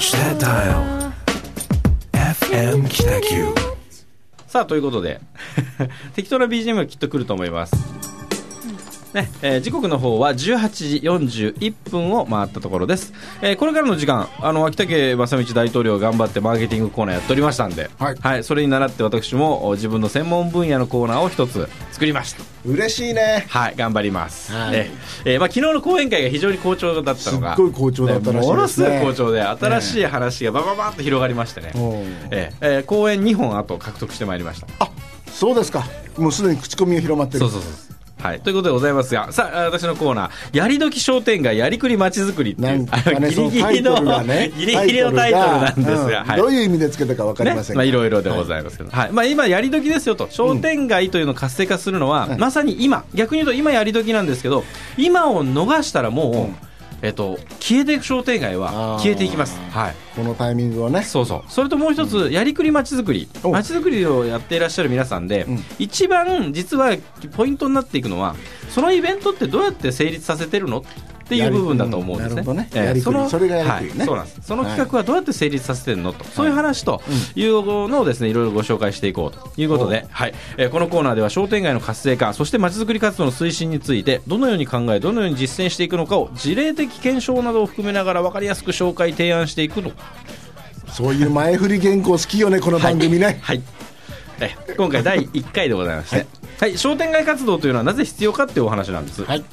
ッチダさあということで。適当な BGM はきっと来ると思います。ねえー時刻の方は18時41分を回ったところです、えーこれからの時間あの秋竹正道大統領が頑張ってマーケティングコーナーやっておりましたんで、はい。それに倣って私もお自分の専門分野のコーナーを一つ作りました。嬉しいね。はい頑張ります、はい。えーえーまあ、昨日の講演会が非常に好調だったのがすっごい好調だったらしいですね。ものすごい好調で新しい話がバババッと広がりましてね、えーえー講演2本あと獲得してまいりました。あそうですか。もうすでに口コミが広まってる。そうそうそうはい、ということでございますが、さあ、私のコーナー、やりどき商店街、やりくりまちづくりっていう、なんかねあのギリギリの、ギリギリのタイトルなんですが、はい。うんどういう意味でつけたか分かりませんね。まあ、がいろいろでございますけど、はい。まあ、今、やりどきですよと、商店街というのを活性化するのは、はい。まさに今、逆に言うと今やりどきなんですけど、今を逃したらもう、うんえっと、消えていく商店街は消えていきます。はい。このタイミングをね。そうそう。それともう一つ、やりくりまちづくり。おまちづくりをやっていらっしゃる皆さんで、うん。一番実はポイントになっていくのはそのイベントってどうやって成立させてるの？っていう部分だと思うんですね。なるほどね。ええ。やりくり。のそれがやりくりね。はい。そうなんです。その企画はどうやって成立させてるの？と、そういう話というのをですねいろいろご紹介していこうということで、はい。えーこのコーナーでは商店街の活性化そしてまちづくり活動の推進についてどのように考えどのように実践していくのかを事例的検証などを含めながら分かりやすく紹介提案していくのそういう前振り原稿好きよねこの番組ね、はい。え今回第1回でございまして、はい、商店街活動というのはなぜ必要かっていうお話なんです。はい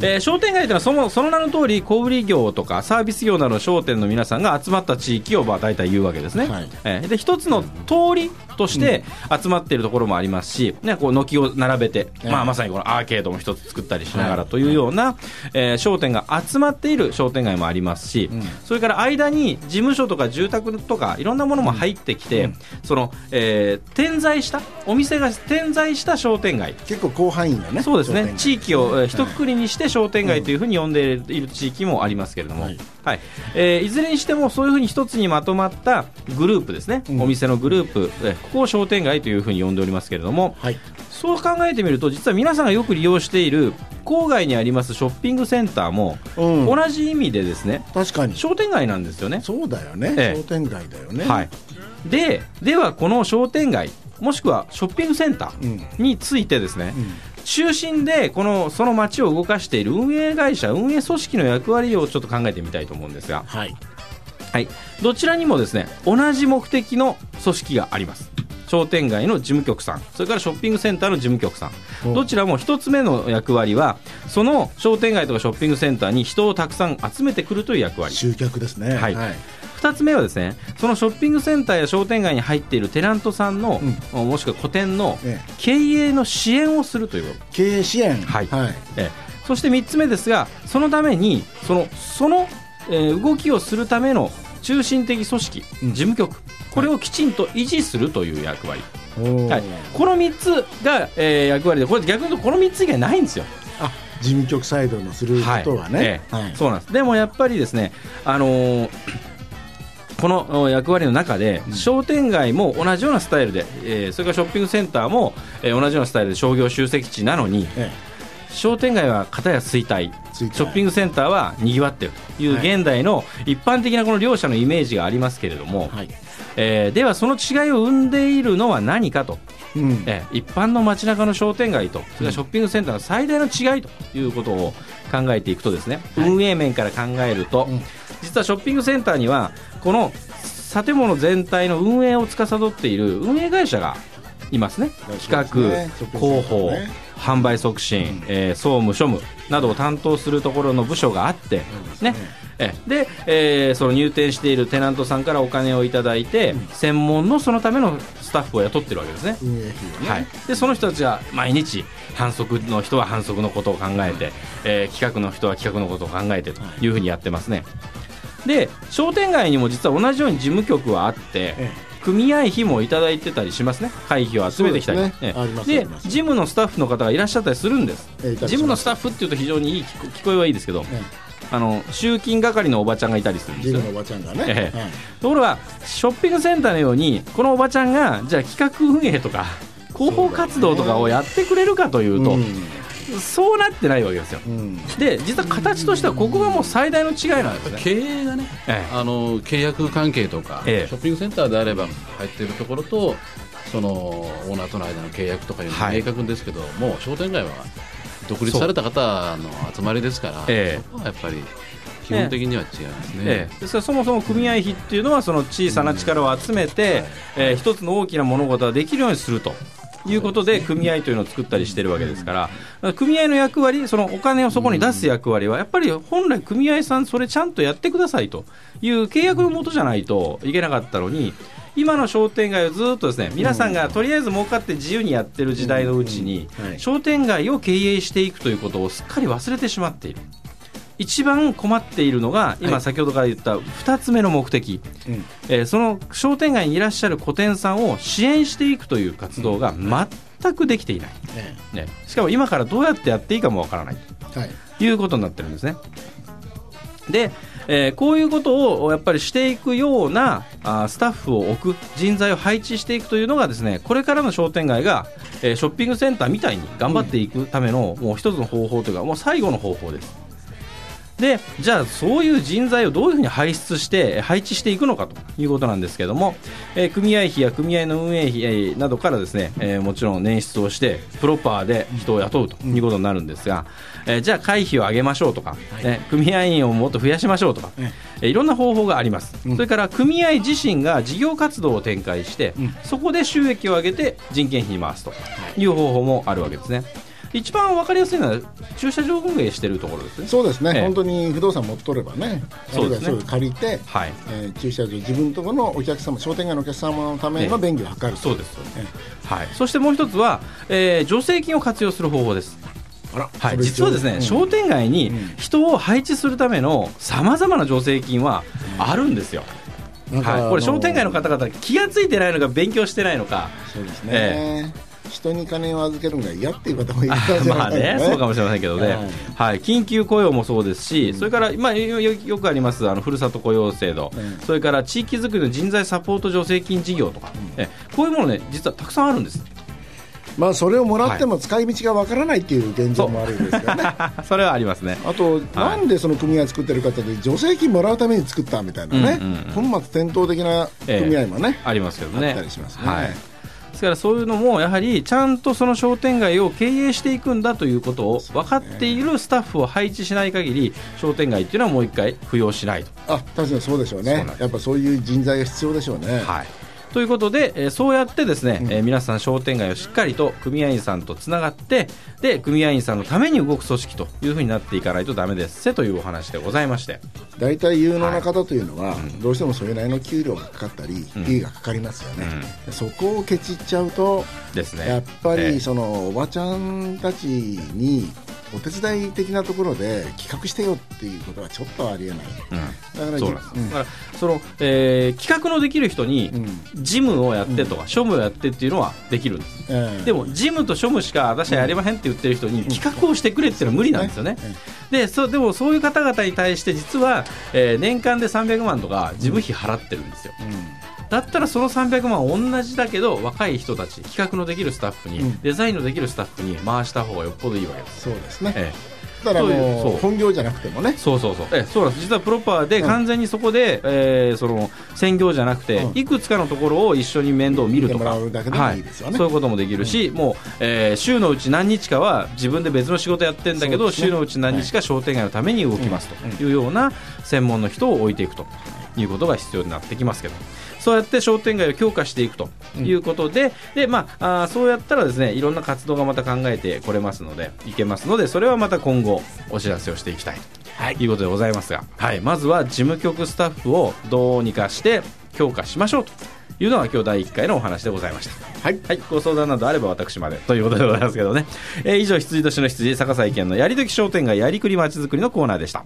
えー商店街というのはそのその名の通り小売業とかサービス業などの商店の皆さんが集まった地域をまあ大体言うわけですね、はい。えーで一つの通りとして集まっているところもありますし、ね、こう軒を並べて、ええまあ、まさにこのアーケードも一つ作ったりしながらというような、えー商店が集まっている商店街もありますし、ん。それから間に事務所とか住宅とかいろんなものも入ってきて、その、えー点在したお店が点在した商店街。結構広範囲のねそうですね。地域をえー一括りにして商店街というふうに呼んでいる地域もありますけれども、ははい。いえーいずれにしてもそういうふうに一つにまとまったグループですね、うん。お店のグループ、えーここを商店街というふうに呼んでおりますけれども、はい。そう考えてみると実は皆さんがよく利用している郊外にありますショッピングセンターも、うん。同じ意味でですね。確かに。商店街なんですよね。そうだよね、ええ。商店街だよね。はい、でではこの商店街もしくはショッピングセンターについてですね、中心でこのその街を動かしている運営会社運営組織の役割をちょっと考えてみたいと思うんですが、はい。はい、どちらにもですね同じ目的の組織があります。商店街の事務局さん。それからショッピングセンターの事務局さお。んどちらも一つ目の役割はその商店街とかショッピングセンターに人をたくさん集めてくるという役割。集客ですね。はい2つ目はですねそのショッピングセンターや商店街に入っているテナントさんの、もしくは個店のえ経営の支援をするという。こと経営支援。はい。はい。ええ。そして3つ目ですがそのためにそのその、えー動きをするための中心的組織、うん。事務局これをきちんと維持するという役割、はい、この3つが、えー役割でこれ逆に言うとこの3つ以外ないんですよ。あ事務局サイドのすることはね、ええ。はい。そうなんです。でもやっぱりですね、あのーこのお役割の中で、商店街も同じようなスタイルで、えーそれからショッピングセンターも、えー同じようなスタイルで商業集積地なのに、え商店街は片や衰退ショッピングセンターはにぎわっているというはい。現代の一般的なこの両者のイメージがありますけれども、えはい。えーではその違いを生んでいるのは何かと、うん。えー一般の街中の商店街とそれからショッピングセンターの最大の違いということを考えていくとですね、運営面から考えると、うん実はショッピングセンターにはこの建物全体の運営を司っている運営会社がいますね。企ね。画、広報、ね。販売促進、えー総務、庶務などを担当するところの部署があって、ね。えで、えーその入店しているテナントさんからお金をいただいて、専門のそのためのスタッフを雇ってるわけですね。ね、はい、でその人たちが毎日反則の人は反則のことを考えて、えー企画の人は企画のことを考えてというふうにやってますね。で商店街にも実は同じように事務局はあって、え組合費もいただいてたりしますね。会費を集めてきたり。で事務のスタッフの方がいらっしゃったりするんです。事務のスタッフっていうと非常にいい聞こえはいいですけど、えあの集金係のおばちゃんがいたりするんですよ。ジムのおばちゃんがね、ところがショッピングセンターのようにこのおばちゃんがじゃあ企画運営とか広報活動とかをやってくれるかというと、うんそうなってないわけですよ、うん。で実は形としてはここがもう最大の違いなんですね。経営がね、ええ。あの契約関係とか、ええ。ショッピングセンターであれば入っているところとそのオーナーとの間の契約とかいうのははい。明確ですけど、もう商店街は独立された方の集まりですから、ええ。そこはやっぱり基本的には違いますね。ええ。ですからそもそも組合費っていうのはその小さな力を集めて、えー一つの大きな物事ができるようにすると。いうことで組合というのを作ったりしてるわけですから、組合の役割、そのお金をそこに出す役割は、やっぱり本来、組合さん、それちゃんとやってくださいという契約のもとじゃないといけなかったのに、今の商店街をずっとですね皆さんがとりあえず儲かって自由にやってる時代のうちに商店街を経営していくということをすっかり忘れてしまっている。一番困っているのが今先ほどから言った2つ目の目的、うん。えーその商店街にいらっしゃる個店さんを支援していくという活動が全くできていない、えね、しかも今からどうやってやっていいかもわからない。えはい。ということになってるんですね。で、えーこういうことをやっぱりしていくようなあースタッフを置く人材を配置していくというのがですねこれからの商店街が、えーショッピングセンターみたいに頑張っていくための、もう一つの方法というかもう最後の方法ですでじゃあそういう人材をどういうふうに輩出してえー配置していくのかということなんですけれども、えー組合費や組合の運営費えーなどからですね、えーもちろん捻出をしてプロパーで人を雇うということになるんですが、えーじゃあ会費を上げましょうとか、ね組合員をもっと増やしましょうとか、え。えーいろんな方法があります、うん。それから組合自身が事業活動を展開して、うん。そこで収益を上げて人件費に回すという方法もあるわけですね一番わかりやすいのは駐車場運営しているところですね。そうですね、ええ。本当に不動産持っとればね、そうですね。借りて、はい。えー駐車場、自分のところのお客様、商店街のお客様のための便宜を図ると、そうですはい、そしてもう一つは、えー助成金を活用する方法です、あらはい、実はですね、うん。商店街にうん。人を配置するためのさまざまな助成金はあるんですよ、はい、これ、あ商店街の方々、気がついてないのか、勉強してないのか、そうですね、え人に金を預けるのが嫌っていう方もいるかもしれまあないね、そうかもしれませんけどね、はい。はい、緊急雇用もそうですし、それから、まあ、よくありますあのふるさと雇用制度、うん。それから地域づくりの人材サポート助成金事業とか、えこういうものね、実はたくさんあるんです。まあ、それをもらっても使い道がわからないっていう現状もあるんですよね。それはありますね。あと、なんでその組合作ってる方で助成金もらうために作ったみたいなね、うんうんうん。本末転倒的な組合もね、ありますけどね。あったりしますね。はい。ですからそういうのもやはりちゃんとその商店街を経営していくんだということを分かっているスタッフを配置しない限り商店街っていうのはもう一回浮揚しないと。あ確かにそうでしょうねやっぱそういう人材が必要でしょうね。はいということで、えーそうやってですね、えー皆さん商店街をしっかりと組合員さんとつながってで組合員さんのために動く組織というふうになっていかないとダメです。せというお話でございまして。大体有能な方というのは、どうしてもそれなりの給料がかかったり、ん費用がかかりますよね、そこをケチっちゃうと、ですね。やっぱえーりそのおばちゃんたちにお手伝い的なところで企画してよっていうことはちょっとありえない。だからそうなんです、うん。だからその、えー企画のできる人に、うん。事務をやってとか、庶務をやってっていうのはできるんです。ええでも事務と庶務しか私はやりまへんって言ってる人に企画をしてくれっていうのは無理なんですよね。でそでもそういう方々に対して実は、えー年間で300万とか事務費払ってるんですよ。だったらその300万同じだけど若い人たち企画のできるスタッフに、うん。デザインのできるスタッフに回した方がよっぽどいいわけです。そうですね、えだからもそうう本業じゃなくてもね。え、そうそうそう。ええそうなんです。実はプロパーでうん。完全にそこで、えーその専業じゃなくて、うん。いくつかのところを一緒に面倒を見るとか。そういうこともできるし、もう、えー週のうち何日かは自分で別の仕事やってるんだけど、ね。週のうち何日か商店街のために動きますというような専門の人を置いていくということが必要になってきますけど。そうやって商店街を強化していくということで、でまあ、あーそうやったらですねいろんな活動がまた考えてこれますのでいけますのでそれはまた今後お知らせをしていきたいということでございますが、はい、まずは事務局スタッフをどうにかして強化しましょうというのが今日第1回のお話でございました。はいはい、ご相談などあれば私までということでございますけどね。えー以上、羊年の羊、逆井県のやりどき商店街やりくりまちづくりのコーナーでした。